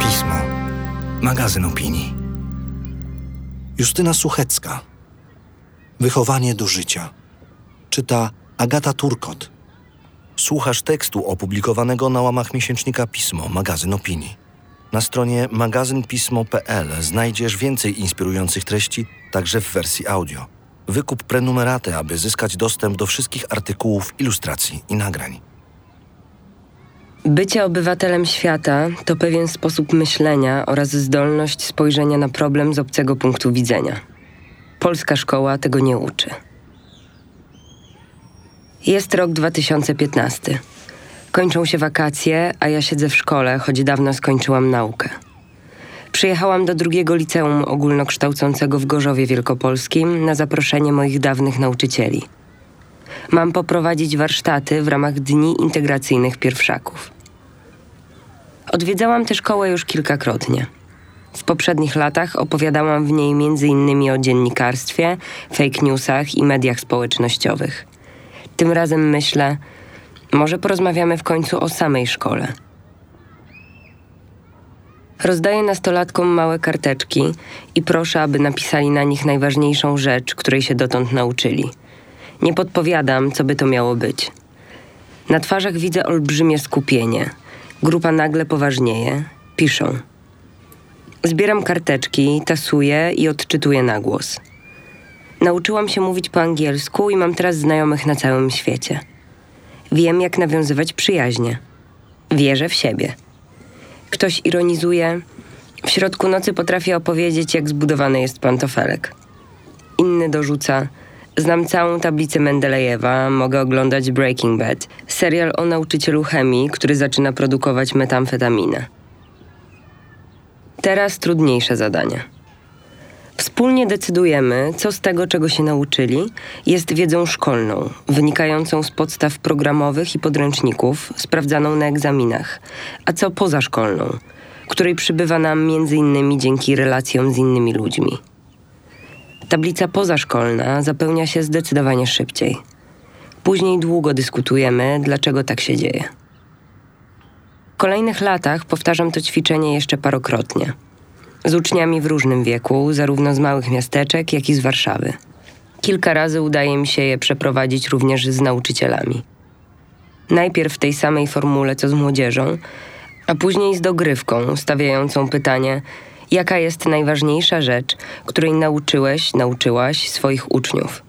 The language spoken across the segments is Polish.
Pismo. Magazyn opinii. Justyna Suchecka. Wychowanie do życia. Czyta Agata Turkot. Słuchasz tekstu opublikowanego na łamach miesięcznika Pismo, magazyn opinii. Na stronie magazynpismo.pl znajdziesz więcej inspirujących treści, także w wersji audio. Wykup prenumeraty, aby zyskać dostęp do wszystkich artykułów, ilustracji i nagrań. Bycie obywatelem świata to pewien sposób myślenia oraz zdolność spojrzenia na problem z obcego punktu widzenia. Polska szkoła tego nie uczy. Jest rok 2015. Kończą się wakacje, a ja siedzę w szkole, choć dawno skończyłam naukę. Przyjechałam do drugiego liceum ogólnokształcącego w Gorzowie Wielkopolskim na zaproszenie moich dawnych nauczycieli. Mam poprowadzić warsztaty w ramach Dni Integracyjnych Pierwszaków. Odwiedzałam tę szkołę już kilkakrotnie. W poprzednich latach opowiadałam w niej m.in. o dziennikarstwie, fake newsach i mediach społecznościowych. Tym razem myślę, może porozmawiamy w końcu o samej szkole. Rozdaję nastolatkom małe karteczki i proszę, aby napisali na nich najważniejszą rzecz, której się dotąd nauczyli. Nie podpowiadam, co by to miało być. Na twarzach widzę olbrzymie skupienie. Grupa nagle poważnieje. Piszą. Zbieram karteczki, tasuję i odczytuję na głos. Nauczyłam się mówić po angielsku i mam teraz znajomych na całym świecie. Wiem, jak nawiązywać przyjaźnie. Wierzę w siebie. Ktoś ironizuje. W środku nocy potrafię opowiedzieć, jak zbudowany jest pantofelek. Inny dorzuca. Znam całą tablicę Mendelejewa, mogę oglądać Breaking Bad, serial o nauczycielu chemii, który zaczyna produkować metamfetaminę. Teraz trudniejsze zadanie. Wspólnie decydujemy, co z tego, czego się nauczyli, jest wiedzą szkolną, wynikającą z podstaw programowych i podręczników, sprawdzaną na egzaminach, a co pozaszkolną, której przybywa nam innymi dzięki relacjom z innymi ludźmi. Tablica pozaszkolna zapełnia się zdecydowanie szybciej. Później długo dyskutujemy, dlaczego tak się dzieje. W kolejnych latach powtarzam to ćwiczenie jeszcze parokrotnie – z uczniami w różnym wieku, zarówno z małych miasteczek, jak i z Warszawy. Kilka razy udaje mi się je przeprowadzić również z nauczycielami. Najpierw w tej samej formule co z młodzieżą, a później z dogrywką stawiającą pytanie, jaka jest najważniejsza rzecz, której nauczyłeś, nauczyłaś swoich uczniów.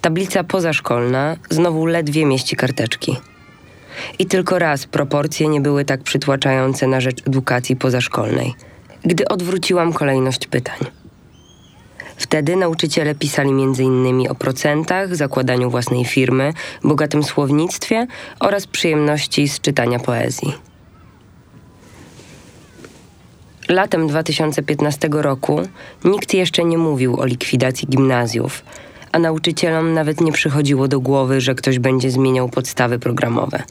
Tablica pozaszkolna znowu ledwie mieści karteczki. I tylko raz proporcje nie były tak przytłaczające na rzecz edukacji pozaszkolnej – gdy odwróciłam kolejność pytań. Wtedy nauczyciele pisali m.in. o procentach, zakładaniu własnej firmy, bogatym słownictwie oraz przyjemności z czytania poezji. Latem 2015 roku nikt jeszcze nie mówił o likwidacji gimnazjów, a nauczycielom nawet nie przychodziło do głowy, że ktoś będzie zmieniał podstawy programowe.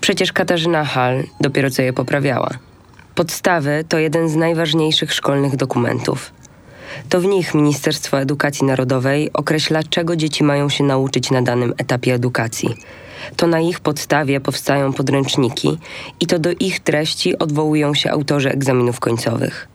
Przecież Katarzyna Hall dopiero co je poprawiała. Podstawy to jeden z najważniejszych szkolnych dokumentów. To w nich Ministerstwo Edukacji Narodowej określa, czego dzieci mają się nauczyć na danym etapie edukacji. To na ich podstawie powstają podręczniki i to do ich treści odwołują się autorzy egzaminów końcowych.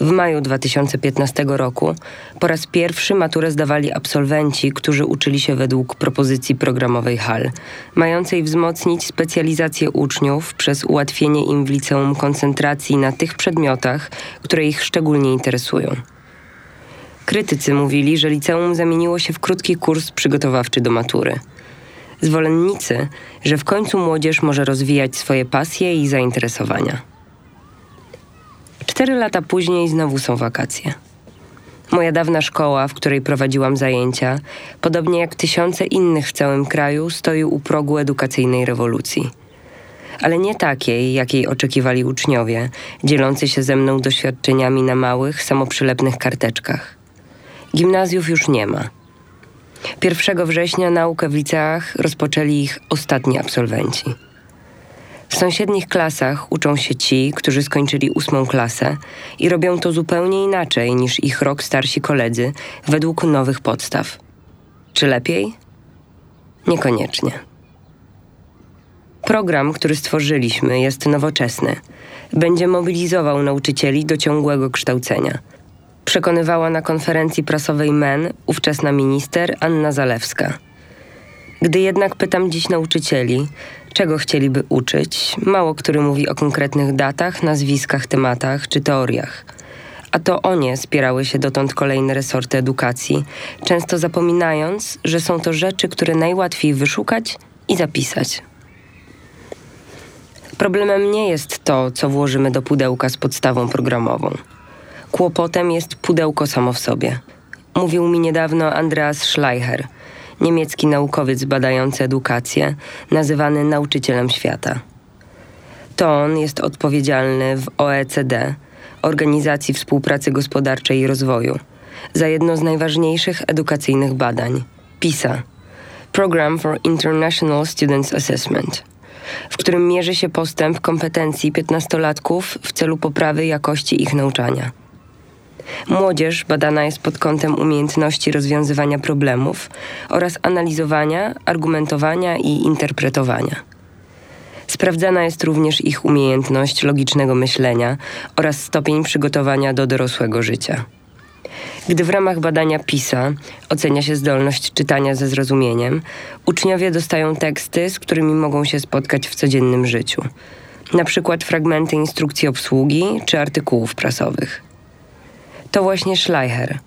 W maju 2015 roku po raz pierwszy maturę zdawali absolwenci, którzy uczyli się według propozycji programowej HAL, mającej wzmocnić specjalizację uczniów przez ułatwienie im w liceum koncentracji na tych przedmiotach, które ich szczególnie interesują. Krytycy mówili, że liceum zamieniło się w krótki kurs przygotowawczy do matury. Zwolennicy, że w końcu młodzież może rozwijać swoje pasje i zainteresowania. Cztery lata później znowu są wakacje. Moja dawna szkoła, w której prowadziłam zajęcia, podobnie jak tysiące innych w całym kraju, stoi u progu edukacyjnej rewolucji. Ale nie takiej, jakiej oczekiwali uczniowie, dzielący się ze mną doświadczeniami na małych, samoprzylepnych karteczkach. Gimnazjów już nie ma. 1 września naukę w liceach rozpoczęli ich ostatni absolwenci. W sąsiednich klasach uczą się ci, którzy skończyli ósmą klasę i robią to zupełnie inaczej niż ich rok starsi koledzy, według nowych podstaw. Czy lepiej? Niekoniecznie. Program, który stworzyliśmy, jest nowoczesny. Będzie mobilizował nauczycieli do ciągłego kształcenia. Przekonywała na konferencji prasowej MEN ówczesna minister Anna Zalewska. Gdy jednak pytam dziś nauczycieli, czego chcieliby uczyć, mało który mówi o konkretnych datach, nazwiskach, tematach czy teoriach. A to o nie spierały się dotąd kolejne resorty edukacji, często zapominając, że są to rzeczy, które najłatwiej wyszukać i zapisać. Problemem nie jest to, co włożymy do pudełka z podstawą programową. Kłopotem jest pudełko samo w sobie. Mówił mi niedawno Andreas Schleicher, niemiecki naukowiec badający edukację, nazywany nauczycielem świata. To on jest odpowiedzialny w OECD, Organizacji Współpracy Gospodarczej i Rozwoju, za jedno z najważniejszych edukacyjnych badań PISA Program for International Students Assessment w którym mierzy się postęp kompetencji piętnastolatków w celu poprawy jakości ich nauczania. Młodzież badana jest pod kątem umiejętności rozwiązywania problemów oraz analizowania, argumentowania i interpretowania. Sprawdzana jest również ich umiejętność logicznego myślenia oraz stopień przygotowania do dorosłego życia. Gdy w ramach badania PISA ocenia się zdolność czytania ze zrozumieniem, uczniowie dostają teksty, z którymi mogą się spotkać w codziennym życiu. Na przykład fragmenty instrukcji obsługi czy artykułów prasowych. To właśnie Schleicher,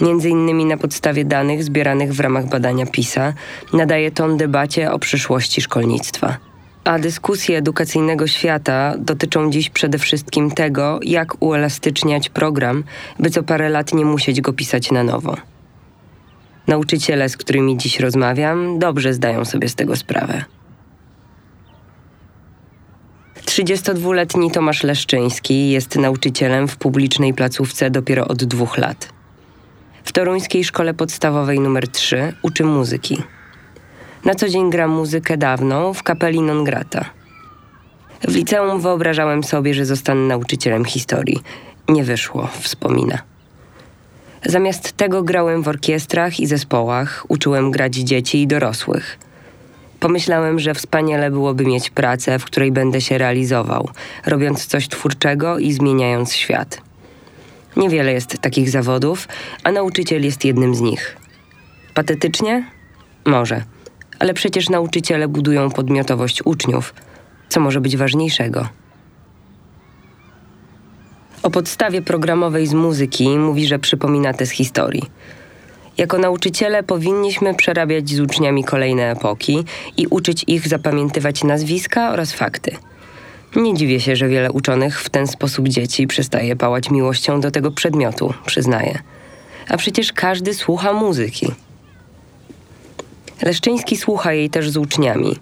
między innymi na podstawie danych zbieranych w ramach badania PISA, nadaje ton debacie o przyszłości szkolnictwa. A dyskusje edukacyjnego świata dotyczą dziś przede wszystkim tego, jak uelastyczniać program, by co parę lat nie musieć go pisać na nowo. Nauczyciele, z którymi dziś rozmawiam, dobrze zdają sobie z tego sprawę. 32-letni Tomasz Leszczyński jest nauczycielem w publicznej placówce dopiero od dwóch lat. W toruńskiej szkole podstawowej nr 3 uczy muzyki. Na co dzień gram muzykę dawną w kapeli non grata. W liceum wyobrażałem sobie, że zostanę nauczycielem historii. Nie wyszło, wspomina. Zamiast tego grałem w orkiestrach i zespołach, uczyłem grać dzieci i dorosłych. Pomyślałem, że wspaniale byłoby mieć pracę, w której będę się realizował, robiąc coś twórczego i zmieniając świat. Niewiele jest takich zawodów, a nauczyciel jest jednym z nich. Patetycznie? Może ale przecież nauczyciele budują podmiotowość uczniów. Co może być ważniejszego? O podstawie programowej z muzyki mówi, że przypomina te z historii. Jako nauczyciele powinniśmy przerabiać z uczniami kolejne epoki i uczyć ich zapamiętywać nazwiska oraz fakty. Nie dziwię się, że wiele uczonych w ten sposób dzieci przestaje pałać miłością do tego przedmiotu, przyznaję. A przecież każdy słucha muzyki. Leszczyński słucha jej też z uczniami,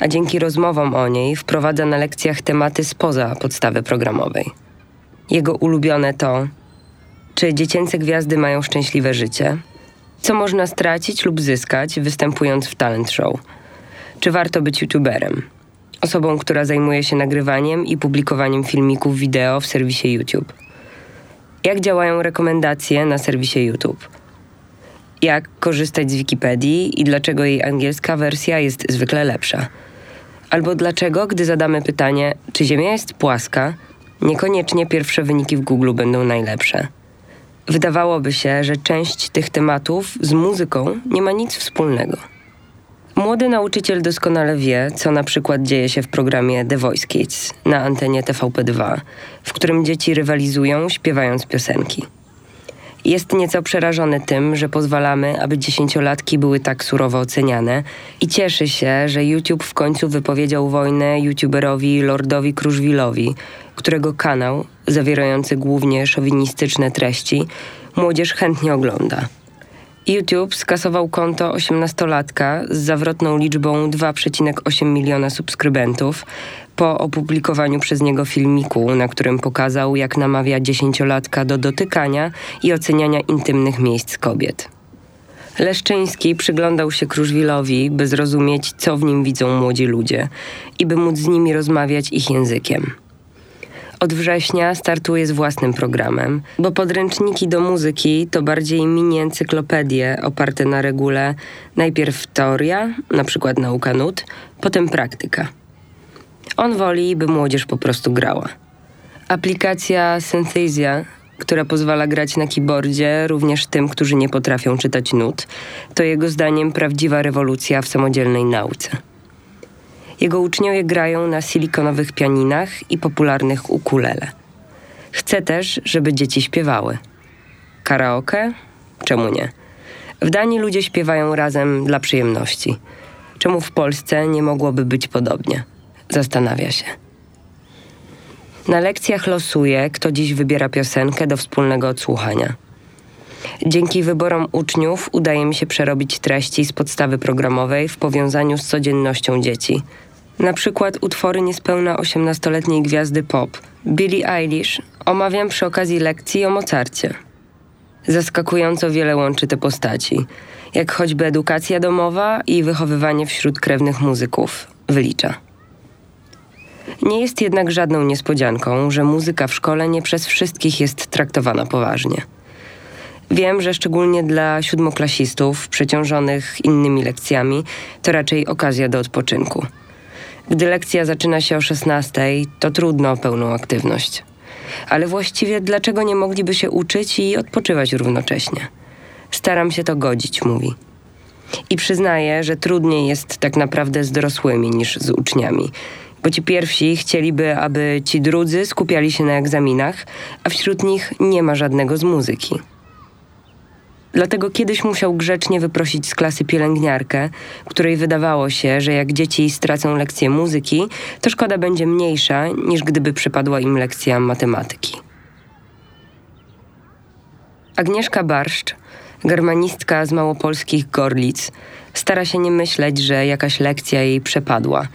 a dzięki rozmowom o niej wprowadza na lekcjach tematy spoza podstawy programowej. Jego ulubione to czy dziecięce gwiazdy mają szczęśliwe życie? Co można stracić lub zyskać, występując w talent show? Czy warto być youtuberem? Osobą, która zajmuje się nagrywaniem i publikowaniem filmików wideo w serwisie YouTube. Jak działają rekomendacje na serwisie YouTube? jak korzystać z Wikipedii i dlaczego jej angielska wersja jest zwykle lepsza. Albo dlaczego, gdy zadamy pytanie, czy Ziemia jest płaska, niekoniecznie pierwsze wyniki w Google będą najlepsze. Wydawałoby się, że część tych tematów z muzyką nie ma nic wspólnego. Młody nauczyciel doskonale wie, co na przykład dzieje się w programie The Voice Kids na antenie TVP2, w którym dzieci rywalizują śpiewając piosenki. Jest nieco przerażony tym, że pozwalamy, aby dziesięciolatki były tak surowo oceniane i cieszy się, że YouTube w końcu wypowiedział wojnę youtuberowi Lordowi Kruszwilowi, którego kanał, zawierający głównie szowinistyczne treści, młodzież chętnie ogląda. YouTube skasował konto osiemnastolatka z zawrotną liczbą 2,8 miliona subskrybentów po opublikowaniu przez niego filmiku, na którym pokazał, jak namawia dziesięciolatka do dotykania i oceniania intymnych miejsc kobiet. Leszczyński przyglądał się Kruszwilowi, by zrozumieć, co w nim widzą młodzi ludzie i by móc z nimi rozmawiać ich językiem. Od września startuje z własnym programem, bo podręczniki do muzyki to bardziej mini encyklopedie oparte na regule najpierw teoria, na przykład nauka nut, potem praktyka. On woli, by młodzież po prostu grała. Aplikacja Synthesia, która pozwala grać na keyboardzie również tym, którzy nie potrafią czytać nut, to jego zdaniem prawdziwa rewolucja w samodzielnej nauce. Jego uczniowie grają na silikonowych pianinach i popularnych ukulele. Chce też, żeby dzieci śpiewały. Karaoke? Czemu nie? W Danii ludzie śpiewają razem dla przyjemności. Czemu w Polsce nie mogłoby być podobnie? Zastanawia się. Na lekcjach losuje, kto dziś wybiera piosenkę do wspólnego odsłuchania. Dzięki wyborom uczniów udaje mi się przerobić treści z podstawy programowej w powiązaniu z codziennością dzieci. Na przykład utwory niespełna 18-letniej gwiazdy pop, Billie Eilish, omawiam przy okazji lekcji o Mozarcie. Zaskakująco wiele łączy te postaci, jak choćby edukacja domowa i wychowywanie wśród krewnych muzyków, wylicza. Nie jest jednak żadną niespodzianką, że muzyka w szkole nie przez wszystkich jest traktowana poważnie. Wiem, że szczególnie dla siódmoklasistów przeciążonych innymi lekcjami to raczej okazja do odpoczynku. Gdy lekcja zaczyna się o 16, to trudno o pełną aktywność. Ale właściwie dlaczego nie mogliby się uczyć i odpoczywać równocześnie? Staram się to godzić, mówi. I przyznaję, że trudniej jest tak naprawdę z dorosłymi niż z uczniami bo ci pierwsi chcieliby, aby ci drudzy skupiali się na egzaminach, a wśród nich nie ma żadnego z muzyki. Dlatego kiedyś musiał grzecznie wyprosić z klasy pielęgniarkę, której wydawało się, że jak dzieci stracą lekcję muzyki, to szkoda będzie mniejsza, niż gdyby przypadła im lekcja matematyki. Agnieszka Barszcz, germanistka z małopolskich Gorlic, stara się nie myśleć, że jakaś lekcja jej przepadła –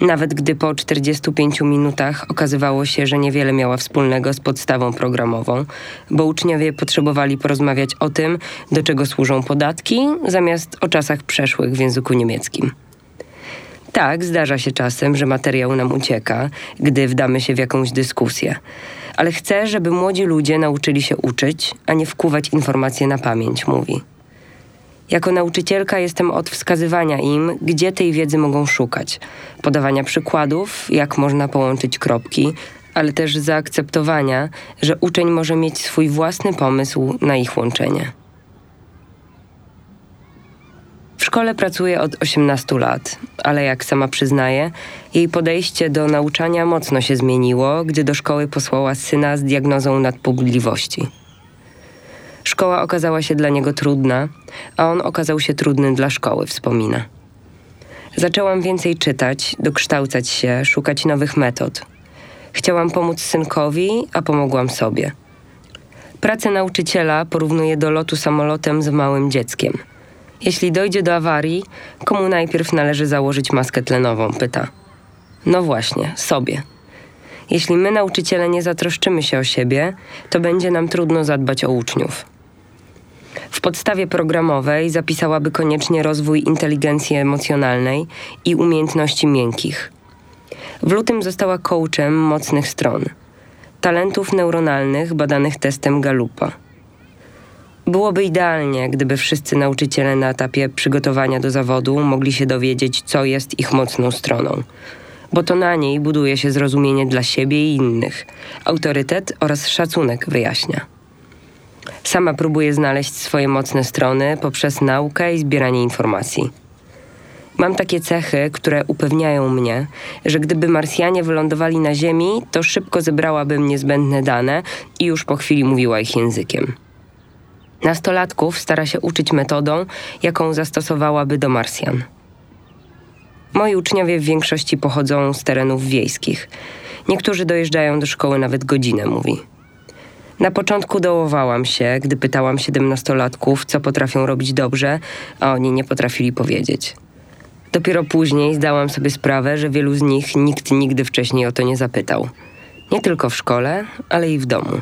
nawet gdy po 45 minutach okazywało się, że niewiele miała wspólnego z podstawą programową, bo uczniowie potrzebowali porozmawiać o tym, do czego służą podatki, zamiast o czasach przeszłych w języku niemieckim. Tak, zdarza się czasem, że materiał nam ucieka, gdy wdamy się w jakąś dyskusję. Ale chcę, żeby młodzi ludzie nauczyli się uczyć, a nie wkuwać informacje na pamięć, mówi. Jako nauczycielka jestem od wskazywania im, gdzie tej wiedzy mogą szukać, podawania przykładów, jak można połączyć kropki, ale też zaakceptowania, że uczeń może mieć swój własny pomysł na ich łączenie. W szkole pracuje od 18 lat, ale jak sama przyznaje, jej podejście do nauczania mocno się zmieniło, gdy do szkoły posłała syna z diagnozą nadpobudliwości. Szkoła okazała się dla niego trudna, a on okazał się trudny dla szkoły, wspomina. Zaczęłam więcej czytać, dokształcać się, szukać nowych metod. Chciałam pomóc synkowi, a pomogłam sobie. Pracę nauczyciela porównuję do lotu samolotem z małym dzieckiem. Jeśli dojdzie do awarii, komu najpierw należy założyć maskę tlenową? pyta. No właśnie, sobie. Jeśli my, nauczyciele, nie zatroszczymy się o siebie, to będzie nam trudno zadbać o uczniów. W podstawie programowej zapisałaby koniecznie rozwój inteligencji emocjonalnej i umiejętności miękkich. W lutym została coachem mocnych stron, talentów neuronalnych badanych testem Galupa. Byłoby idealnie, gdyby wszyscy nauczyciele na etapie przygotowania do zawodu mogli się dowiedzieć, co jest ich mocną stroną, bo to na niej buduje się zrozumienie dla siebie i innych, autorytet oraz szacunek, wyjaśnia. Sama próbuję znaleźć swoje mocne strony poprzez naukę i zbieranie informacji. Mam takie cechy, które upewniają mnie, że gdyby Marsjanie wylądowali na Ziemi, to szybko zebrałabym niezbędne dane i już po chwili mówiła ich językiem. Nastolatków stara się uczyć metodą, jaką zastosowałaby do Marsjan. Moi uczniowie w większości pochodzą z terenów wiejskich. Niektórzy dojeżdżają do szkoły nawet godzinę, mówi. Na początku dołowałam się, gdy pytałam siedemnastolatków, co potrafią robić dobrze, a oni nie potrafili powiedzieć. Dopiero później zdałam sobie sprawę, że wielu z nich nikt nigdy wcześniej o to nie zapytał. Nie tylko w szkole, ale i w domu.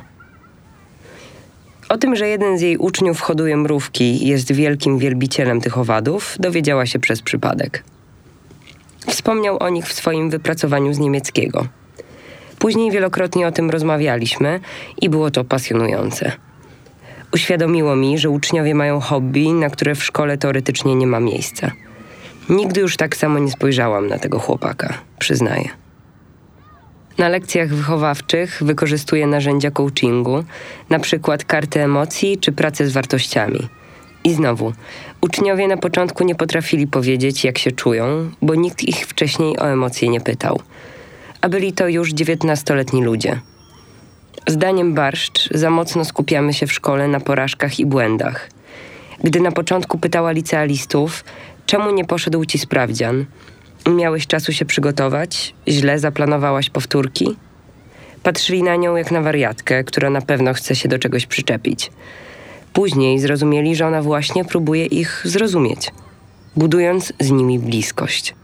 O tym, że jeden z jej uczniów hoduje mrówki i jest wielkim wielbicielem tych owadów, dowiedziała się przez przypadek. Wspomniał o nich w swoim wypracowaniu z niemieckiego. Później wielokrotnie o tym rozmawialiśmy i było to pasjonujące. Uświadomiło mi, że uczniowie mają hobby, na które w szkole teoretycznie nie ma miejsca. Nigdy już tak samo nie spojrzałam na tego chłopaka, przyznaję. Na lekcjach wychowawczych wykorzystuje narzędzia coachingu, na przykład karty emocji czy pracę z wartościami. I znowu, uczniowie na początku nie potrafili powiedzieć, jak się czują, bo nikt ich wcześniej o emocje nie pytał. A byli to już dziewiętnastoletni ludzie. Zdaniem Barszcz za mocno skupiamy się w szkole na porażkach i błędach. Gdy na początku pytała licealistów, czemu nie poszedł ci sprawdzian, miałeś czasu się przygotować, źle zaplanowałaś powtórki? Patrzyli na nią jak na wariatkę, która na pewno chce się do czegoś przyczepić. Później zrozumieli, że ona właśnie próbuje ich zrozumieć, budując z nimi bliskość.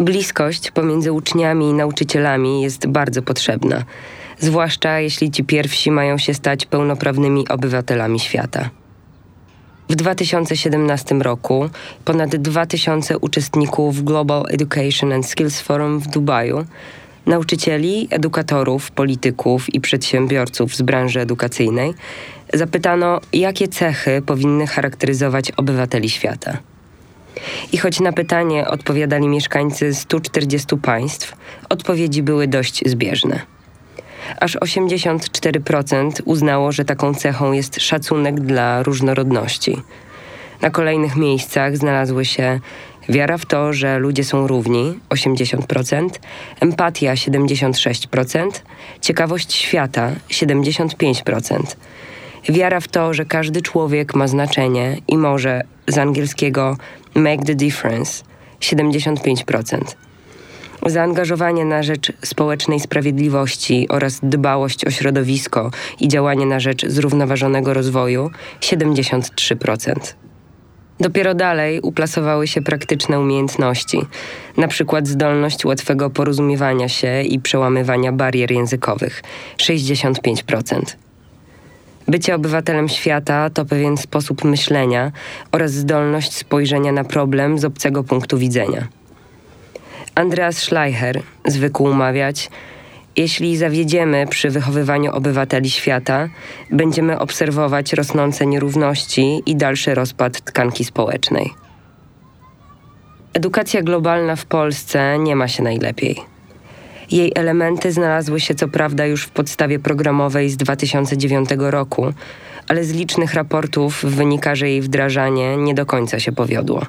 Bliskość pomiędzy uczniami i nauczycielami jest bardzo potrzebna, zwłaszcza jeśli ci pierwsi mają się stać pełnoprawnymi obywatelami świata. W 2017 roku ponad 2000 uczestników Global Education and Skills Forum w Dubaju, nauczycieli, edukatorów, polityków i przedsiębiorców z branży edukacyjnej, zapytano, jakie cechy powinny charakteryzować obywateli świata. I choć na pytanie odpowiadali mieszkańcy 140 państw, odpowiedzi były dość zbieżne. Aż 84% uznało, że taką cechą jest szacunek dla różnorodności. Na kolejnych miejscach znalazły się wiara w to, że ludzie są równi 80%, empatia 76%, ciekawość świata 75%. Wiara w to, że każdy człowiek ma znaczenie i może z angielskiego make the difference 75%. Zaangażowanie na rzecz społecznej sprawiedliwości oraz dbałość o środowisko i działanie na rzecz zrównoważonego rozwoju 73%. Dopiero dalej uplasowały się praktyczne umiejętności, na przykład zdolność łatwego porozumiewania się i przełamywania barier językowych 65%. Bycie obywatelem świata to pewien sposób myślenia oraz zdolność spojrzenia na problem z obcego punktu widzenia. Andreas Schleicher zwykł mawiać: Jeśli zawiedziemy przy wychowywaniu obywateli świata, będziemy obserwować rosnące nierówności i dalszy rozpad tkanki społecznej. Edukacja globalna w Polsce nie ma się najlepiej. Jej elementy znalazły się co prawda już w podstawie programowej z 2009 roku, ale z licznych raportów wynika, że jej wdrażanie nie do końca się powiodło.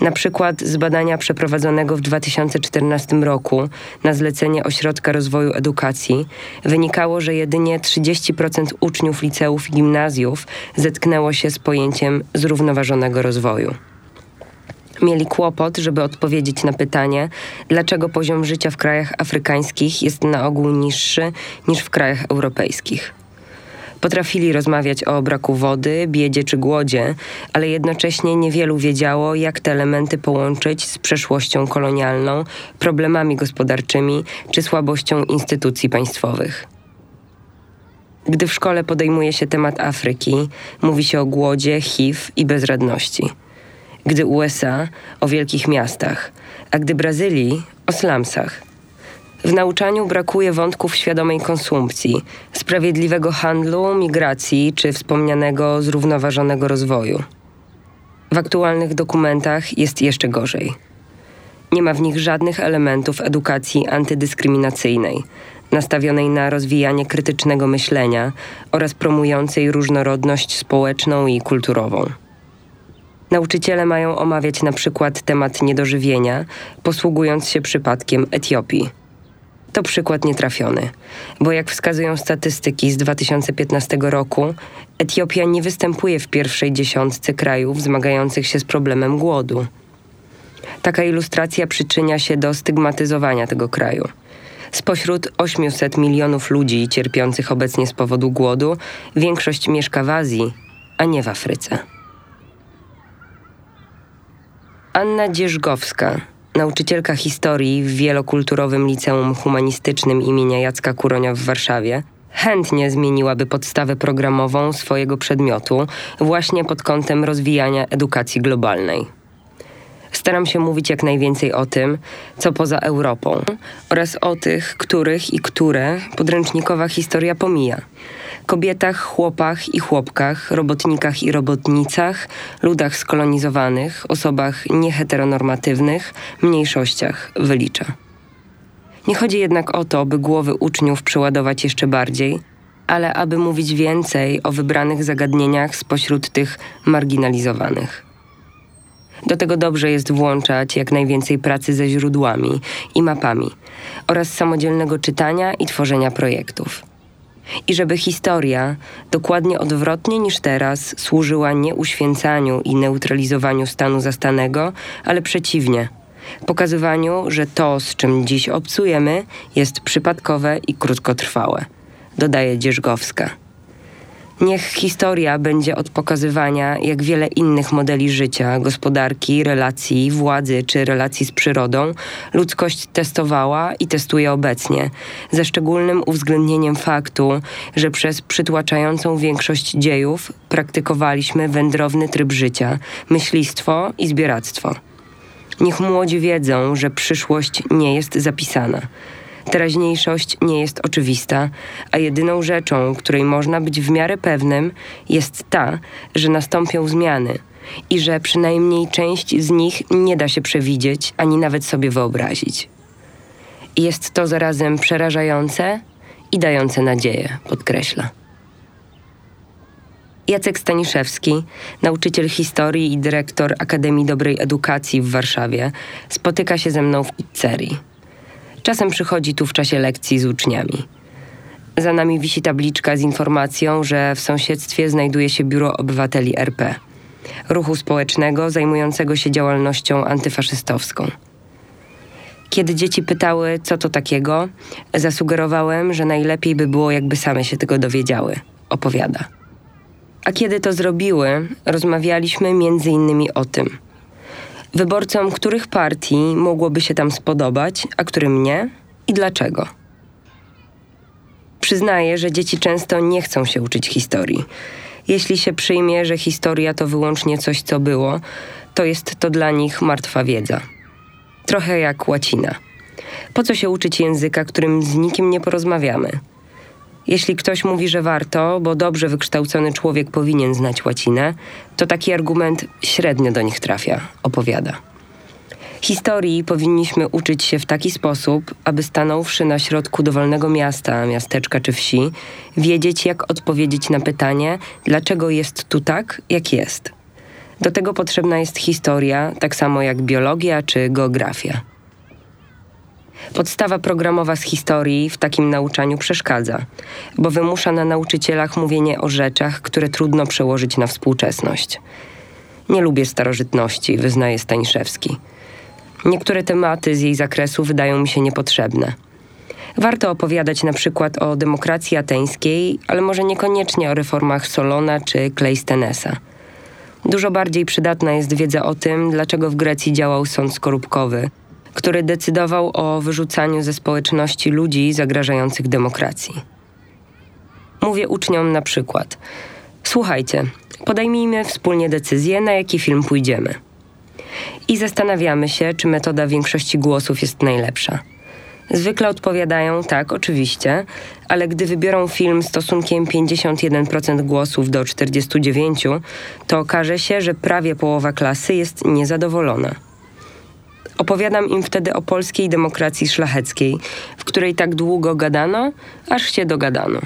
Na przykład z badania przeprowadzonego w 2014 roku na zlecenie Ośrodka Rozwoju Edukacji wynikało, że jedynie 30% uczniów liceów i gimnazjów zetknęło się z pojęciem zrównoważonego rozwoju. Mieli kłopot, żeby odpowiedzieć na pytanie, dlaczego poziom życia w krajach afrykańskich jest na ogół niższy niż w krajach europejskich. Potrafili rozmawiać o braku wody, biedzie czy głodzie, ale jednocześnie niewielu wiedziało, jak te elementy połączyć z przeszłością kolonialną, problemami gospodarczymi czy słabością instytucji państwowych. Gdy w szkole podejmuje się temat Afryki, mówi się o głodzie, HIV i bezradności. Gdy USA o wielkich miastach, a gdy Brazylii o slumsach. W nauczaniu brakuje wątków świadomej konsumpcji, sprawiedliwego handlu, migracji czy wspomnianego zrównoważonego rozwoju. W aktualnych dokumentach jest jeszcze gorzej. Nie ma w nich żadnych elementów edukacji antydyskryminacyjnej, nastawionej na rozwijanie krytycznego myślenia oraz promującej różnorodność społeczną i kulturową. Nauczyciele mają omawiać na przykład temat niedożywienia, posługując się przypadkiem Etiopii to przykład nietrafiony, bo jak wskazują statystyki z 2015 roku, Etiopia nie występuje w pierwszej dziesiątce krajów zmagających się z problemem głodu. Taka ilustracja przyczynia się do stygmatyzowania tego kraju. Spośród 800 milionów ludzi cierpiących obecnie z powodu głodu, większość mieszka w Azji, a nie w Afryce. Anna Dzierzgowska, nauczycielka historii w wielokulturowym liceum humanistycznym imienia Jacka Kuronia w Warszawie, chętnie zmieniłaby podstawę programową swojego przedmiotu właśnie pod kątem rozwijania edukacji globalnej. Staram się mówić jak najwięcej o tym, co poza Europą oraz o tych, których i które podręcznikowa historia pomija kobietach, chłopach i chłopkach, robotnikach i robotnicach, ludach skolonizowanych, osobach nieheteronormatywnych, mniejszościach wylicza. Nie chodzi jednak o to, by głowy uczniów przeładować jeszcze bardziej, ale aby mówić więcej o wybranych zagadnieniach spośród tych marginalizowanych. Do tego dobrze jest włączać jak najwięcej pracy ze źródłami i mapami oraz samodzielnego czytania i tworzenia projektów. I żeby historia, dokładnie odwrotnie niż teraz, służyła nie uświęcaniu i neutralizowaniu stanu zastanego, ale przeciwnie pokazywaniu, że to, z czym dziś obcujemy, jest przypadkowe i krótkotrwałe, dodaje Dzierżgowska. Niech historia będzie od pokazywania, jak wiele innych modeli życia, gospodarki, relacji, władzy czy relacji z przyrodą. Ludzkość testowała i testuje obecnie, ze szczególnym uwzględnieniem faktu, że przez przytłaczającą większość dziejów praktykowaliśmy wędrowny tryb życia, myślistwo i zbieractwo. Niech młodzi wiedzą, że przyszłość nie jest zapisana Teraźniejszość nie jest oczywista, a jedyną rzeczą, której można być w miarę pewnym, jest ta, że nastąpią zmiany i że przynajmniej część z nich nie da się przewidzieć ani nawet sobie wyobrazić. Jest to zarazem przerażające i dające nadzieję, podkreśla. Jacek Staniszewski, nauczyciel historii i dyrektor Akademii Dobrej Edukacji w Warszawie, spotyka się ze mną w pizzerii. Czasem przychodzi tu w czasie lekcji z uczniami. Za nami wisi tabliczka z informacją, że w sąsiedztwie znajduje się Biuro Obywateli RP, ruchu społecznego zajmującego się działalnością antyfaszystowską. Kiedy dzieci pytały, co to takiego, zasugerowałem, że najlepiej by było, jakby same się tego dowiedziały, opowiada. A kiedy to zrobiły, rozmawialiśmy między innymi o tym – wyborcom których partii mogłoby się tam spodobać, a którym nie i dlaczego. Przyznaję, że dzieci często nie chcą się uczyć historii. Jeśli się przyjmie, że historia to wyłącznie coś, co było, to jest to dla nich martwa wiedza. Trochę jak łacina. Po co się uczyć języka, którym z nikim nie porozmawiamy? Jeśli ktoś mówi, że warto, bo dobrze wykształcony człowiek powinien znać łacinę, to taki argument średnio do nich trafia, opowiada. Historii powinniśmy uczyć się w taki sposób, aby stanąwszy na środku dowolnego miasta, miasteczka czy wsi, wiedzieć, jak odpowiedzieć na pytanie, dlaczego jest tu tak, jak jest. Do tego potrzebna jest historia, tak samo jak biologia czy geografia. Podstawa programowa z historii w takim nauczaniu przeszkadza, bo wymusza na nauczycielach mówienie o rzeczach, które trudno przełożyć na współczesność. Nie lubię starożytności, wyznaje Staniszewski. Niektóre tematy z jej zakresu wydają mi się niepotrzebne. Warto opowiadać na przykład o demokracji ateńskiej, ale może niekoniecznie o reformach Solona czy Kleistenesa. Dużo bardziej przydatna jest wiedza o tym, dlaczego w Grecji działał sąd skorupkowy, który decydował o wyrzucaniu ze społeczności ludzi zagrażających demokracji. Mówię uczniom na przykład: Słuchajcie, podejmijmy wspólnie decyzję, na jaki film pójdziemy. I zastanawiamy się, czy metoda większości głosów jest najlepsza. Zwykle odpowiadają tak, oczywiście, ale gdy wybiorą film stosunkiem 51% głosów do 49%, to okaże się, że prawie połowa klasy jest niezadowolona. Opowiadam im wtedy o polskiej demokracji szlacheckiej, w której tak długo gadano, aż się dogadano.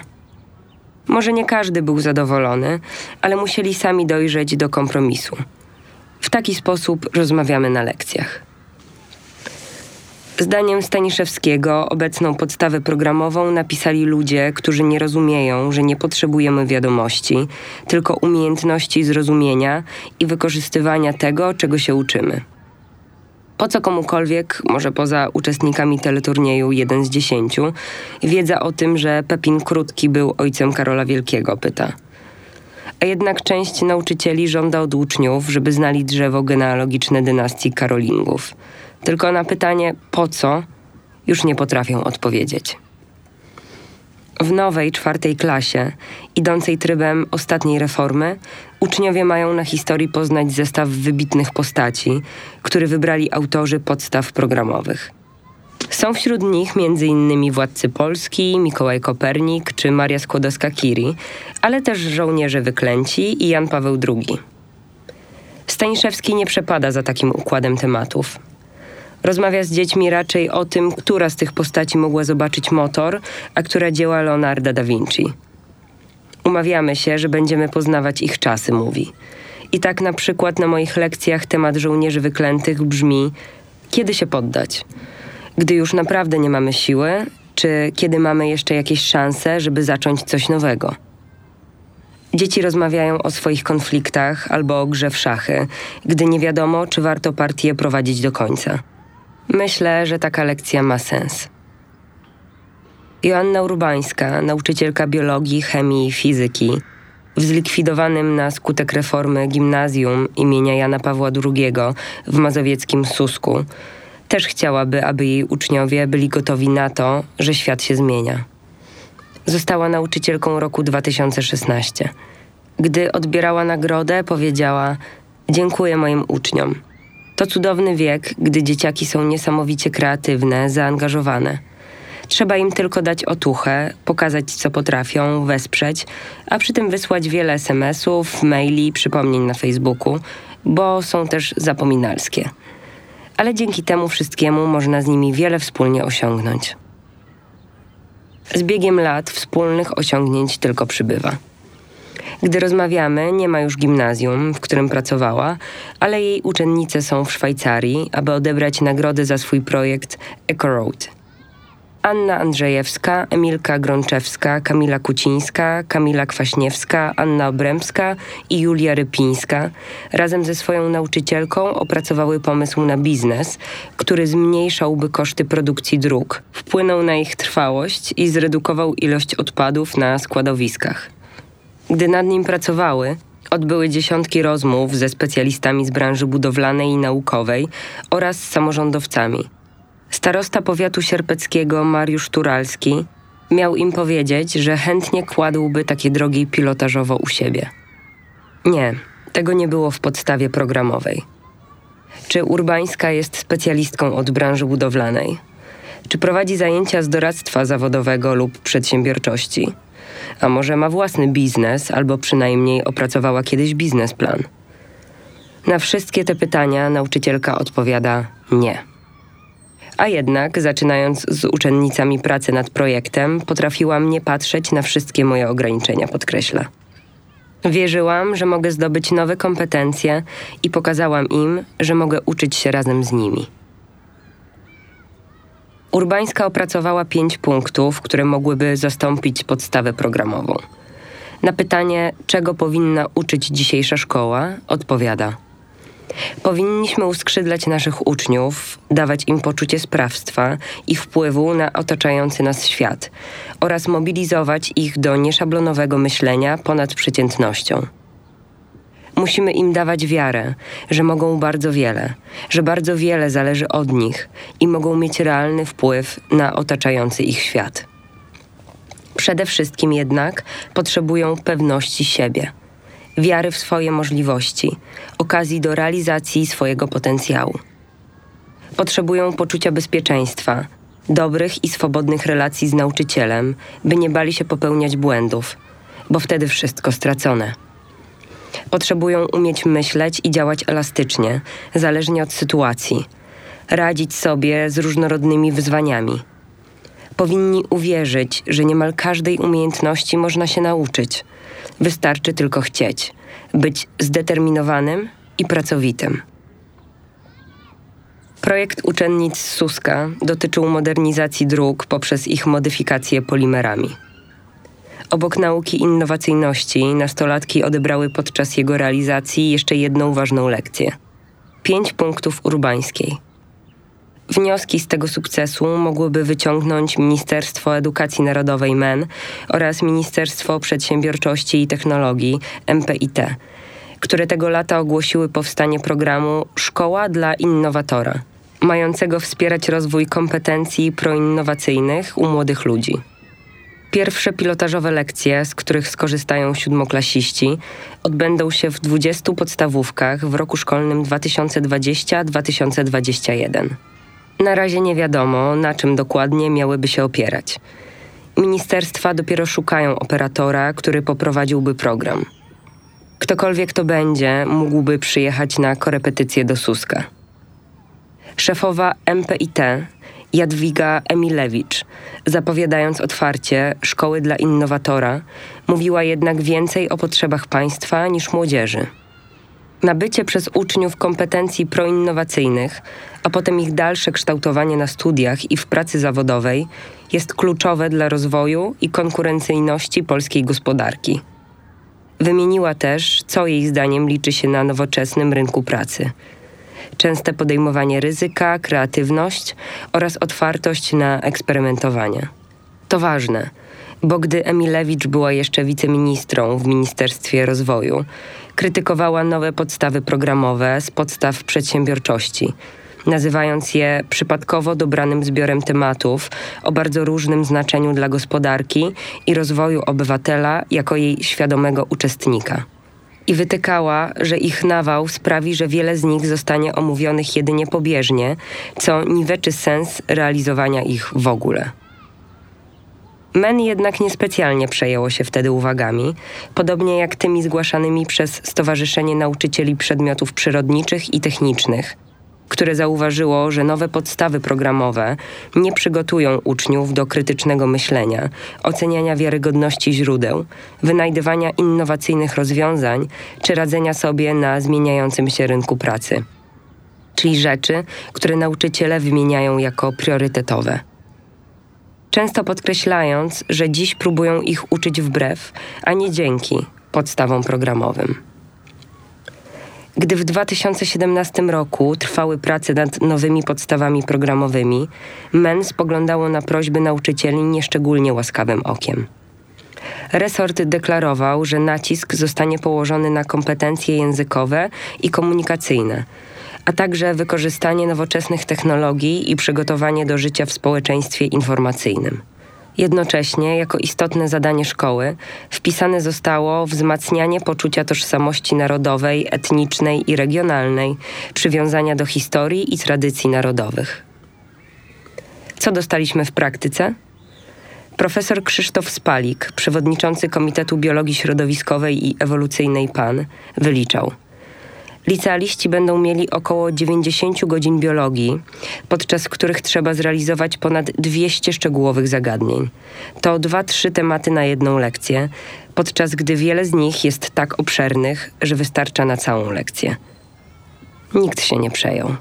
Może nie każdy był zadowolony, ale musieli sami dojrzeć do kompromisu. W taki sposób rozmawiamy na lekcjach. Zdaniem Staniszewskiego obecną podstawę programową napisali ludzie, którzy nie rozumieją, że nie potrzebujemy wiadomości, tylko umiejętności zrozumienia i wykorzystywania tego, czego się uczymy. Po co komukolwiek, może poza uczestnikami teleturnieju jeden z dziesięciu, wiedza o tym, że Pepin Krótki był ojcem Karola Wielkiego, pyta. A jednak część nauczycieli żąda od uczniów, żeby znali drzewo genealogiczne dynastii Karolingów. Tylko na pytanie po co już nie potrafią odpowiedzieć. W nowej czwartej klasie, idącej trybem ostatniej reformy, uczniowie mają na historii poznać zestaw wybitnych postaci, który wybrali autorzy podstaw programowych. Są wśród nich m.in. władcy Polski, Mikołaj Kopernik czy Maria Skłodowska-Curie, ale też żołnierze wyklęci i Jan Paweł II. Staniszewski nie przepada za takim układem tematów. Rozmawia z dziećmi raczej o tym, która z tych postaci mogła zobaczyć motor, a która dzieła Leonarda da Vinci. Umawiamy się, że będziemy poznawać ich czasy, mówi. I tak na przykład na moich lekcjach temat żołnierzy wyklętych brzmi: kiedy się poddać? Gdy już naprawdę nie mamy siły, czy kiedy mamy jeszcze jakieś szanse, żeby zacząć coś nowego? Dzieci rozmawiają o swoich konfliktach albo o grze w szachy, gdy nie wiadomo, czy warto partię prowadzić do końca. Myślę, że taka lekcja ma sens. Joanna Urbańska, nauczycielka biologii, chemii i fizyki, w zlikwidowanym na skutek reformy gimnazjum imienia Jana Pawła II w mazowieckim Susku, też chciałaby, aby jej uczniowie byli gotowi na to, że świat się zmienia. Została nauczycielką roku 2016. Gdy odbierała nagrodę, powiedziała: Dziękuję moim uczniom. To cudowny wiek, gdy dzieciaki są niesamowicie kreatywne, zaangażowane. Trzeba im tylko dać otuchę, pokazać co potrafią, wesprzeć, a przy tym wysłać wiele SMS-ów, maili, przypomnień na Facebooku, bo są też zapominalskie. Ale dzięki temu wszystkiemu można z nimi wiele wspólnie osiągnąć. Z biegiem lat wspólnych osiągnięć tylko przybywa. Gdy rozmawiamy, nie ma już gimnazjum, w którym pracowała, ale jej uczennice są w Szwajcarii, aby odebrać nagrody za swój projekt Eco Road. Anna Andrzejewska, Emilka Grączewska, Kamila Kucińska, Kamila Kwaśniewska, Anna Obremska i Julia Rypińska razem ze swoją nauczycielką opracowały pomysł na biznes, który zmniejszałby koszty produkcji dróg, wpłynął na ich trwałość i zredukował ilość odpadów na składowiskach. Gdy nad nim pracowały, odbyły dziesiątki rozmów ze specjalistami z branży budowlanej i naukowej oraz samorządowcami – Starosta powiatu sierpeckiego Mariusz Turalski miał im powiedzieć, że chętnie kładłby takie drogi pilotażowo u siebie. Nie, tego nie było w podstawie programowej. Czy Urbańska jest specjalistką od branży budowlanej? Czy prowadzi zajęcia z doradztwa zawodowego lub przedsiębiorczości? A może ma własny biznes, albo przynajmniej opracowała kiedyś biznesplan? Na wszystkie te pytania nauczycielka odpowiada nie. A jednak, zaczynając z uczennicami pracy nad projektem, potrafiłam nie patrzeć na wszystkie moje ograniczenia, podkreśla. Wierzyłam, że mogę zdobyć nowe kompetencje i pokazałam im, że mogę uczyć się razem z nimi. Urbańska opracowała pięć punktów, które mogłyby zastąpić podstawę programową. Na pytanie, czego powinna uczyć dzisiejsza szkoła, odpowiada – Powinniśmy uskrzydlać naszych uczniów, dawać im poczucie sprawstwa i wpływu na otaczający nas świat oraz mobilizować ich do nieszablonowego myślenia ponad przeciętnością. Musimy im dawać wiarę, że mogą bardzo wiele, że bardzo wiele zależy od nich i mogą mieć realny wpływ na otaczający ich świat. Przede wszystkim jednak potrzebują pewności siebie wiary w swoje możliwości, okazji do realizacji swojego potencjału. Potrzebują poczucia bezpieczeństwa, dobrych i swobodnych relacji z nauczycielem, by nie bali się popełniać błędów, bo wtedy wszystko stracone. Potrzebują umieć myśleć i działać elastycznie, zależnie od sytuacji, radzić sobie z różnorodnymi wyzwaniami. Powinni uwierzyć, że niemal każdej umiejętności można się nauczyć – Wystarczy tylko chcieć, być zdeterminowanym i pracowitym. Projekt uczennic Suska dotyczył modernizacji dróg poprzez ich modyfikację polimerami. Obok nauki innowacyjności, nastolatki odebrały podczas jego realizacji jeszcze jedną ważną lekcję pięć punktów urbańskiej – Wnioski z tego sukcesu mogłyby wyciągnąć Ministerstwo Edukacji Narodowej MEN oraz Ministerstwo Przedsiębiorczości i Technologii MPIT, które tego lata ogłosiły powstanie programu Szkoła dla Innowatora, mającego wspierać rozwój kompetencji proinnowacyjnych u młodych ludzi. Pierwsze pilotażowe lekcje, z których skorzystają siódmoklasiści, odbędą się w 20 podstawówkach w roku szkolnym 2020-2021. Na razie nie wiadomo, na czym dokładnie miałyby się opierać. Ministerstwa dopiero szukają operatora, który poprowadziłby program. Ktokolwiek to będzie, mógłby przyjechać na korepetycję do Suska. Szefowa MPIT Jadwiga Emilewicz, zapowiadając otwarcie szkoły dla innowatora, mówiła jednak więcej o potrzebach państwa niż młodzieży. Nabycie przez uczniów kompetencji proinnowacyjnych, a potem ich dalsze kształtowanie na studiach i w pracy zawodowej jest kluczowe dla rozwoju i konkurencyjności polskiej gospodarki. Wymieniła też, co jej zdaniem liczy się na nowoczesnym rynku pracy. Częste podejmowanie ryzyka, kreatywność oraz otwartość na eksperymentowanie. To ważne, bo gdy Emilewicz była jeszcze wiceministrą w Ministerstwie Rozwoju, krytykowała nowe podstawy programowe z podstaw przedsiębiorczości, nazywając je przypadkowo dobranym zbiorem tematów o bardzo różnym znaczeniu dla gospodarki i rozwoju obywatela jako jej świadomego uczestnika. I wytykała, że ich nawał sprawi, że wiele z nich zostanie omówionych jedynie pobieżnie, co niweczy sens realizowania ich w ogóle. Men jednak niespecjalnie przejęło się wtedy uwagami, podobnie jak tymi zgłaszanymi przez Stowarzyszenie Nauczycieli Przedmiotów Przyrodniczych i Technicznych, które zauważyło, że nowe podstawy programowe nie przygotują uczniów do krytycznego myślenia, oceniania wiarygodności źródeł, wynajdywania innowacyjnych rozwiązań czy radzenia sobie na zmieniającym się rynku pracy. Czyli rzeczy, które nauczyciele wymieniają jako priorytetowe często podkreślając, że dziś próbują ich uczyć wbrew, a nie dzięki podstawom programowym. Gdy w 2017 roku trwały prace nad nowymi podstawami programowymi, MEN spoglądało na prośby nauczycieli nieszczególnie łaskawym okiem. Resort deklarował, że nacisk zostanie położony na kompetencje językowe i komunikacyjne, a także wykorzystanie nowoczesnych technologii i przygotowanie do życia w społeczeństwie informacyjnym. Jednocześnie, jako istotne zadanie szkoły, wpisane zostało wzmacnianie poczucia tożsamości narodowej, etnicznej i regionalnej, przywiązania do historii i tradycji narodowych. Co dostaliśmy w praktyce? Profesor Krzysztof Spalik, przewodniczący Komitetu Biologii Środowiskowej i Ewolucyjnej PAN, wyliczał – Licealiści będą mieli około 90 godzin biologii, podczas których trzeba zrealizować ponad 200 szczegółowych zagadnień. To 2-3 tematy na jedną lekcję, podczas gdy wiele z nich jest tak obszernych, że wystarcza na całą lekcję. Nikt się nie przejął.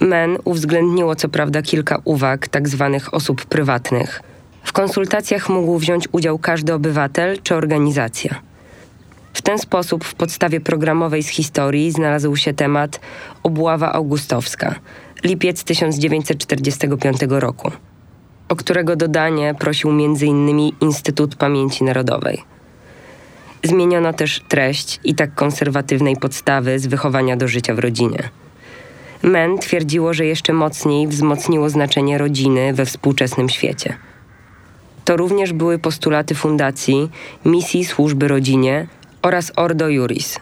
MEN uwzględniło co prawda kilka uwag tzw. Tak osób prywatnych. W konsultacjach mógł wziąć udział każdy obywatel czy organizacja. W ten sposób w podstawie programowej z historii znalazł się temat Obława Augustowska, lipiec 1945 roku, o którego dodanie prosił m.in. Instytut Pamięci Narodowej. Zmieniono też treść i tak konserwatywnej podstawy z wychowania do życia w rodzinie. Men twierdziło, że jeszcze mocniej wzmocniło znaczenie rodziny we współczesnym świecie. To również były postulaty fundacji, misji służby rodzinie oraz Ordo Juris.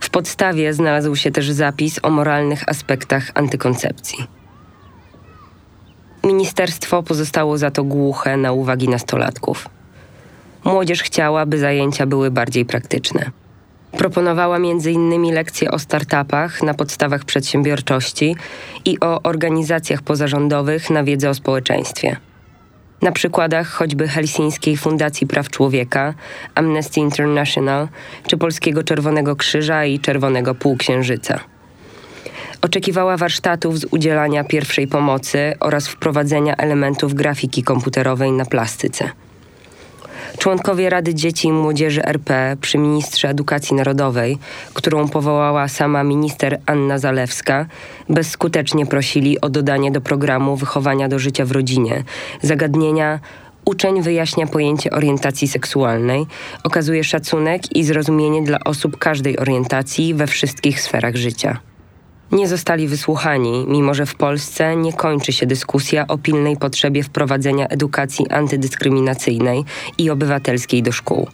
W podstawie znalazł się też zapis o moralnych aspektach antykoncepcji. Ministerstwo pozostało za to głuche na uwagi nastolatków. Młodzież chciała, by zajęcia były bardziej praktyczne. Proponowała m.in. lekcje o startupach na podstawach przedsiębiorczości i o organizacjach pozarządowych na wiedzę o społeczeństwie na przykładach choćby Helsińskiej Fundacji Praw Człowieka, Amnesty International czy Polskiego Czerwonego Krzyża i Czerwonego Półksiężyca. Oczekiwała warsztatów z udzielania pierwszej pomocy oraz wprowadzenia elementów grafiki komputerowej na plastyce. Członkowie Rady Dzieci i Młodzieży RP przy ministrze edukacji narodowej, którą powołała sama minister Anna Zalewska, bezskutecznie prosili o dodanie do programu wychowania do życia w rodzinie. Zagadnienia Uczeń wyjaśnia pojęcie orientacji seksualnej, okazuje szacunek i zrozumienie dla osób każdej orientacji we wszystkich sferach życia nie zostali wysłuchani, mimo że w Polsce nie kończy się dyskusja o pilnej potrzebie wprowadzenia edukacji antydyskryminacyjnej i obywatelskiej do szkół.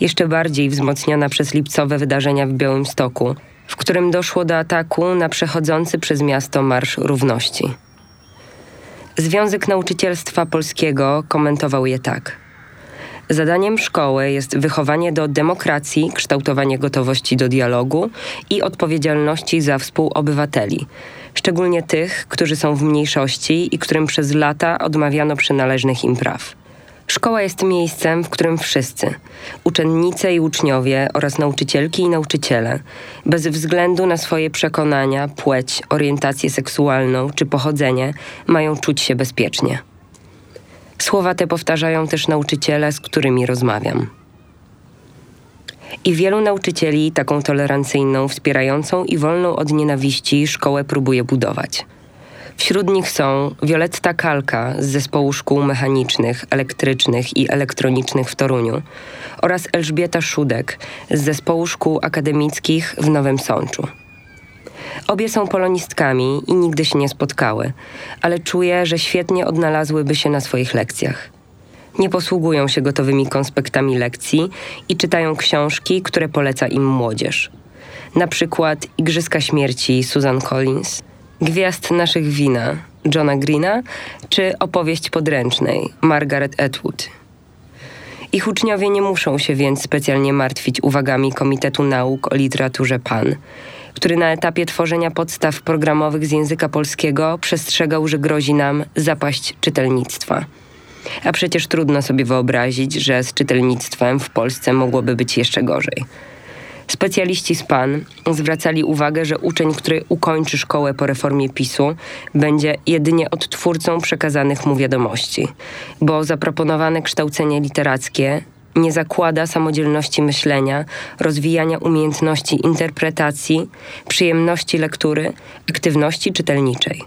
Jeszcze bardziej wzmocniona przez lipcowe wydarzenia w Białymstoku, w którym doszło do ataku na przechodzący przez miasto Marsz Równości. Związek Nauczycielstwa Polskiego komentował je tak – Zadaniem szkoły jest wychowanie do demokracji, kształtowanie gotowości do dialogu i odpowiedzialności za współobywateli, szczególnie tych, którzy są w mniejszości i którym przez lata odmawiano przynależnych im praw. Szkoła jest miejscem, w którym wszyscy uczennice i uczniowie oraz nauczycielki i nauczyciele, bez względu na swoje przekonania, płeć, orientację seksualną czy pochodzenie, mają czuć się bezpiecznie. Słowa te powtarzają też nauczyciele, z którymi rozmawiam. I wielu nauczycieli taką tolerancyjną, wspierającą i wolną od nienawiści szkołę próbuje budować. Wśród nich są Wioletta Kalka z zespołu szkół mechanicznych, elektrycznych i elektronicznych w Toruniu oraz Elżbieta Szudek z zespołu szkół akademickich w Nowym Sączu. Obie są polonistkami i nigdy się nie spotkały, ale czuję, że świetnie odnalazłyby się na swoich lekcjach. Nie posługują się gotowymi konspektami lekcji i czytają książki, które poleca im młodzież. Na przykład Igrzyska Śmierci Susan Collins, Gwiazd naszych wina Johna Greena czy opowieść podręcznej Margaret Atwood. Ich uczniowie nie muszą się więc specjalnie martwić uwagami Komitetu Nauk o Literaturze PAN, który na etapie tworzenia podstaw programowych z języka polskiego przestrzegał, że grozi nam zapaść czytelnictwa. A przecież trudno sobie wyobrazić, że z czytelnictwem w Polsce mogłoby być jeszcze gorzej. Specjaliści z PAN zwracali uwagę, że uczeń, który ukończy szkołę po reformie PiSu, będzie jedynie odtwórcą przekazanych mu wiadomości, bo zaproponowane kształcenie literackie nie zakłada samodzielności myślenia, rozwijania umiejętności interpretacji, przyjemności lektury, aktywności czytelniczej.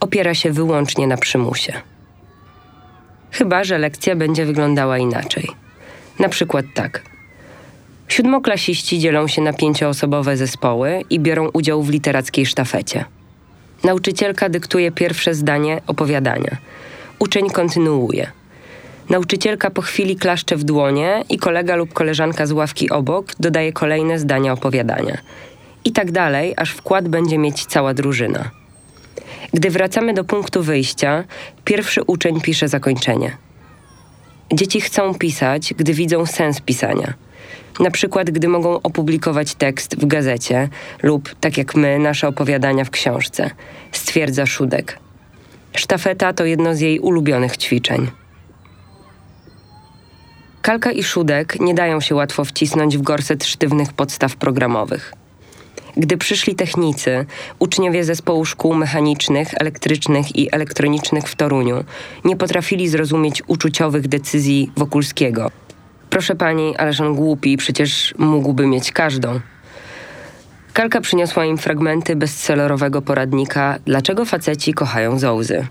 Opiera się wyłącznie na przymusie. Chyba, że lekcja będzie wyglądała inaczej. Na przykład tak. Siódmoklasiści dzielą się na pięcioosobowe zespoły i biorą udział w literackiej sztafecie. Nauczycielka dyktuje pierwsze zdanie opowiadania. Uczeń kontynuuje. Nauczycielka po chwili klaszcze w dłonie i kolega lub koleżanka z ławki obok dodaje kolejne zdania opowiadania. I tak dalej, aż wkład będzie mieć cała drużyna. Gdy wracamy do punktu wyjścia, pierwszy uczeń pisze zakończenie. Dzieci chcą pisać, gdy widzą sens pisania. Na przykład, gdy mogą opublikować tekst w gazecie lub, tak jak my, nasze opowiadania w książce, stwierdza Szudek. Sztafeta to jedno z jej ulubionych ćwiczeń. Kalka i Szudek nie dają się łatwo wcisnąć w gorset sztywnych podstaw programowych. Gdy przyszli technicy, uczniowie zespołu szkół mechanicznych, elektrycznych i elektronicznych w Toruniu nie potrafili zrozumieć uczuciowych decyzji Wokulskiego. Proszę pani, ależ on głupi, przecież mógłby mieć każdą. Kalka przyniosła im fragmenty bestsellerowego poradnika Dlaczego faceci kochają zołzy.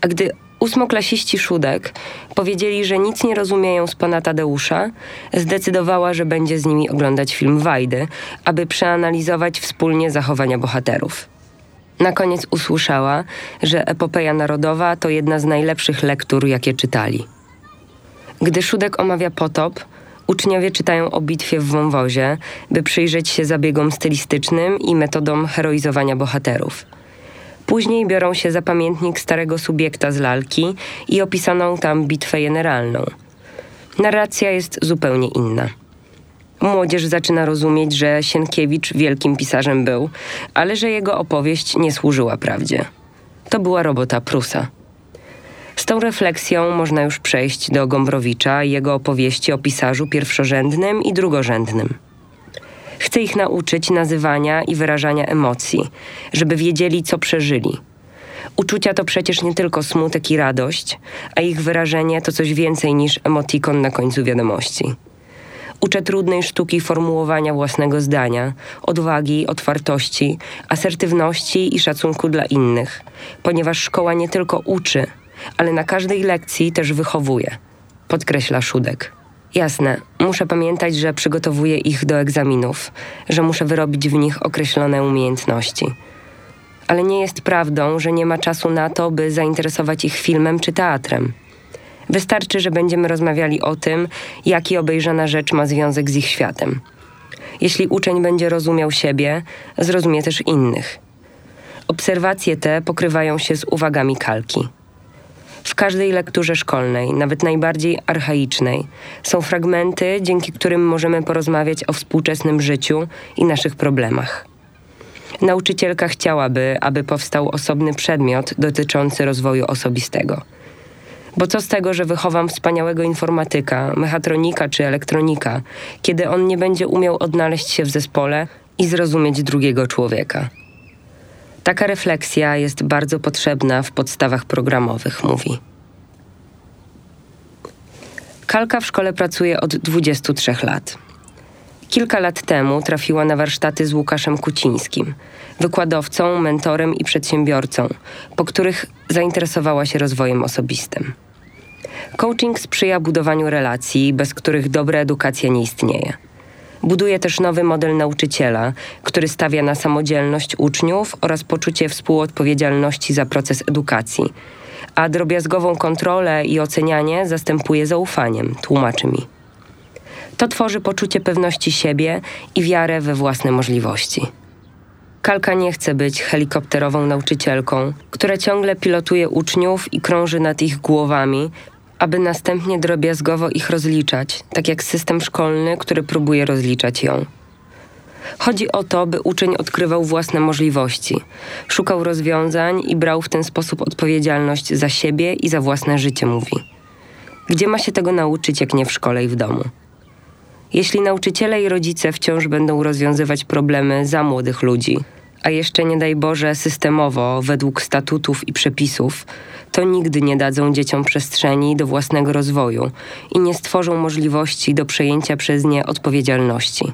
A gdy ósmoklasiści Szudek powiedzieli, że nic nie rozumieją z pana Tadeusza, zdecydowała, że będzie z nimi oglądać film Wajdy, aby przeanalizować wspólnie zachowania bohaterów. Na koniec usłyszała, że Epopeja Narodowa to jedna z najlepszych lektur, jakie czytali. Gdy Szudek omawia potop, uczniowie czytają o bitwie w wąwozie, by przyjrzeć się zabiegom stylistycznym i metodom heroizowania bohaterów. Później biorą się za pamiętnik starego subiekta z lalki i opisaną tam bitwę generalną. Narracja jest zupełnie inna. Młodzież zaczyna rozumieć, że Sienkiewicz wielkim pisarzem był, ale że jego opowieść nie służyła prawdzie. To była robota Prusa. Z tą refleksją można już przejść do Gombrowicza i jego opowieści o pisarzu pierwszorzędnym i drugorzędnym. Chcę ich nauczyć nazywania i wyrażania emocji, żeby wiedzieli, co przeżyli. Uczucia to przecież nie tylko smutek i radość, a ich wyrażenie to coś więcej niż emotikon na końcu wiadomości. Uczę trudnej sztuki formułowania własnego zdania, odwagi, otwartości, asertywności i szacunku dla innych, ponieważ szkoła nie tylko uczy, ale na każdej lekcji też wychowuje, podkreśla Szudek. Jasne, muszę pamiętać, że przygotowuję ich do egzaminów, że muszę wyrobić w nich określone umiejętności. Ale nie jest prawdą, że nie ma czasu na to, by zainteresować ich filmem czy teatrem. Wystarczy, że będziemy rozmawiali o tym, jaki obejrzana rzecz ma związek z ich światem. Jeśli uczeń będzie rozumiał siebie, zrozumie też innych. Obserwacje te pokrywają się z uwagami kalki. W każdej lekturze szkolnej, nawet najbardziej archaicznej, są fragmenty, dzięki którym możemy porozmawiać o współczesnym życiu i naszych problemach. Nauczycielka chciałaby, aby powstał osobny przedmiot dotyczący rozwoju osobistego. Bo co z tego, że wychowam wspaniałego informatyka, mechatronika czy elektronika, kiedy on nie będzie umiał odnaleźć się w zespole i zrozumieć drugiego człowieka? Taka refleksja jest bardzo potrzebna w podstawach programowych, mówi. Kalka w szkole pracuje od 23 lat. Kilka lat temu trafiła na warsztaty z Łukaszem Kucińskim, wykładowcą, mentorem i przedsiębiorcą, po których zainteresowała się rozwojem osobistym. Coaching sprzyja budowaniu relacji, bez których dobra edukacja nie istnieje. Buduje też nowy model nauczyciela, który stawia na samodzielność uczniów oraz poczucie współodpowiedzialności za proces edukacji, a drobiazgową kontrolę i ocenianie zastępuje zaufaniem, tłumaczy mi. To tworzy poczucie pewności siebie i wiarę we własne możliwości. Kalka nie chce być helikopterową nauczycielką, która ciągle pilotuje uczniów i krąży nad ich głowami, aby następnie drobiazgowo ich rozliczać, tak jak system szkolny, który próbuje rozliczać ją. Chodzi o to, by uczeń odkrywał własne możliwości, szukał rozwiązań i brał w ten sposób odpowiedzialność za siebie i za własne życie, mówi. Gdzie ma się tego nauczyć, jak nie w szkole i w domu? Jeśli nauczyciele i rodzice wciąż będą rozwiązywać problemy za młodych ludzi, a jeszcze nie daj Boże systemowo, według statutów i przepisów, to nigdy nie dadzą dzieciom przestrzeni do własnego rozwoju i nie stworzą możliwości do przejęcia przez nie odpowiedzialności.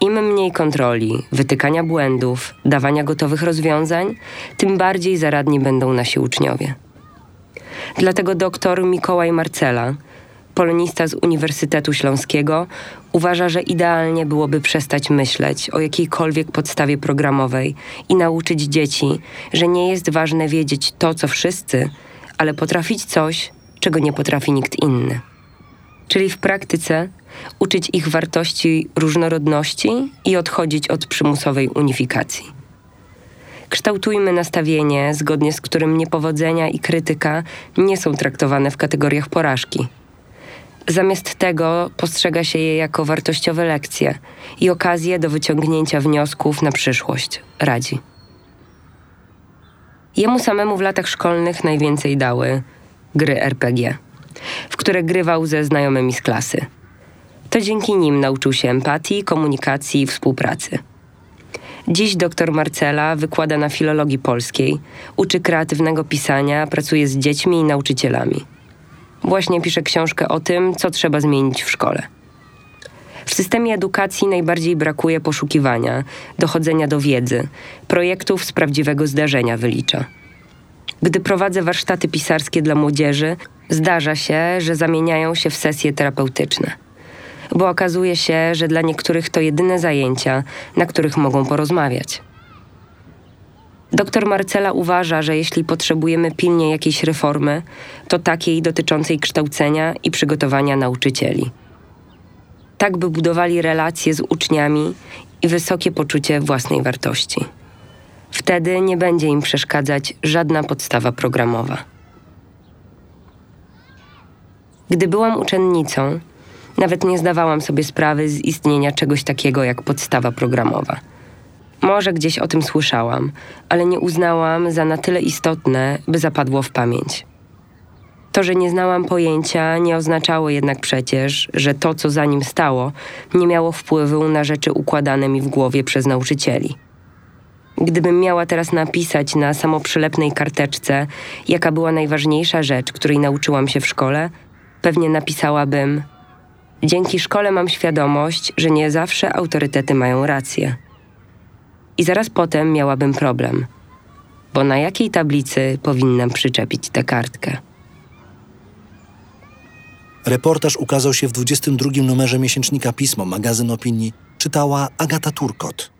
Im mniej kontroli, wytykania błędów, dawania gotowych rozwiązań, tym bardziej zaradni będą nasi uczniowie. Dlatego doktor Mikołaj Marcela, polonista z Uniwersytetu Śląskiego, uważa, że idealnie byłoby przestać myśleć o jakiejkolwiek podstawie programowej i nauczyć dzieci, że nie jest ważne wiedzieć to, co wszyscy, ale potrafić coś, czego nie potrafi nikt inny. Czyli w praktyce uczyć ich wartości różnorodności i odchodzić od przymusowej unifikacji. Kształtujmy nastawienie, zgodnie z którym niepowodzenia i krytyka nie są traktowane w kategoriach porażki Zamiast tego postrzega się je jako wartościowe lekcje i okazje do wyciągnięcia wniosków na przyszłość, radzi. Jemu samemu w latach szkolnych najwięcej dały gry RPG, w które grywał ze znajomymi z klasy. To dzięki nim nauczył się empatii, komunikacji i współpracy. Dziś doktor Marcela wykłada na filologii polskiej, uczy kreatywnego pisania, pracuje z dziećmi i nauczycielami. Właśnie piszę książkę o tym, co trzeba zmienić w szkole. W systemie edukacji najbardziej brakuje poszukiwania, dochodzenia do wiedzy, projektów z prawdziwego zdarzenia wylicza. Gdy prowadzę warsztaty pisarskie dla młodzieży, zdarza się, że zamieniają się w sesje terapeutyczne. Bo okazuje się, że dla niektórych to jedyne zajęcia, na których mogą porozmawiać. Doktor Marcela uważa, że jeśli potrzebujemy pilnie jakiejś reformy, to takiej dotyczącej kształcenia i przygotowania nauczycieli. Tak, by budowali relacje z uczniami i wysokie poczucie własnej wartości. Wtedy nie będzie im przeszkadzać żadna podstawa programowa. Gdy byłam uczennicą, nawet nie zdawałam sobie sprawy z istnienia czegoś takiego jak podstawa programowa – może gdzieś o tym słyszałam, ale nie uznałam za na tyle istotne, by zapadło w pamięć. To, że nie znałam pojęcia, nie oznaczało jednak przecież, że to, co za nim stało, nie miało wpływu na rzeczy układane mi w głowie przez nauczycieli. Gdybym miała teraz napisać na samoprzylepnej karteczce, jaka była najważniejsza rzecz, której nauczyłam się w szkole, pewnie napisałabym: Dzięki szkole mam świadomość, że nie zawsze autorytety mają rację. I zaraz potem miałabym problem, bo na jakiej tablicy powinnam przyczepić tę kartkę? Reportaż ukazał się w 22 numerze miesięcznika Pismo, magazyn opinii, czytała Agata Turkot.